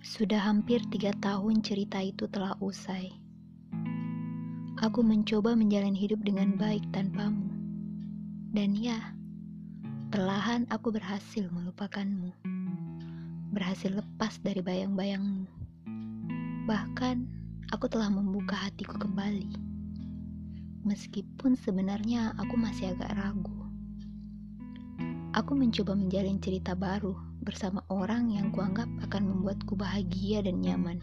Sudah hampir tiga tahun cerita itu telah usai. Aku mencoba menjalani hidup dengan baik tanpamu. Dan ya, perlahan aku berhasil melupakanmu. Berhasil lepas dari bayang-bayangmu. Bahkan, aku telah membuka hatiku kembali. Meskipun sebenarnya aku masih agak ragu. Aku mencoba menjalin cerita baru bersama orang yang kuanggap akan membuatku bahagia dan nyaman.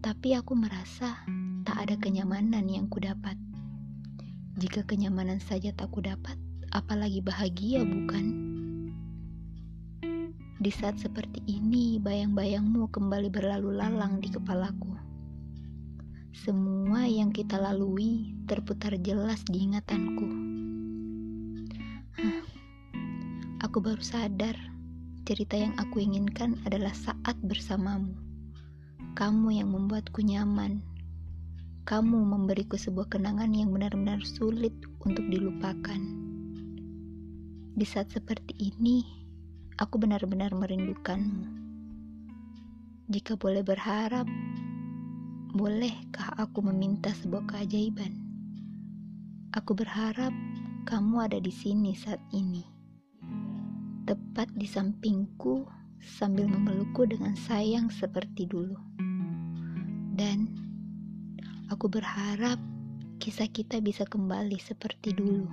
Tapi aku merasa tak ada kenyamanan yang kudapat. Jika kenyamanan saja tak kudapat, apalagi bahagia bukan? Di saat seperti ini, bayang-bayangmu kembali berlalu lalang di kepalaku. Semua yang kita lalui terputar jelas di ingatanku. Aku baru sadar, cerita yang aku inginkan adalah saat bersamamu. Kamu yang membuatku nyaman. Kamu memberiku sebuah kenangan yang benar-benar sulit untuk dilupakan. Di saat seperti ini, aku benar-benar merindukanmu. Jika boleh berharap, bolehkah aku meminta sebuah keajaiban? Aku berharap kamu ada di sini saat ini tepat di sampingku sambil memelukku dengan sayang seperti dulu. Dan aku berharap kisah kita bisa kembali seperti dulu.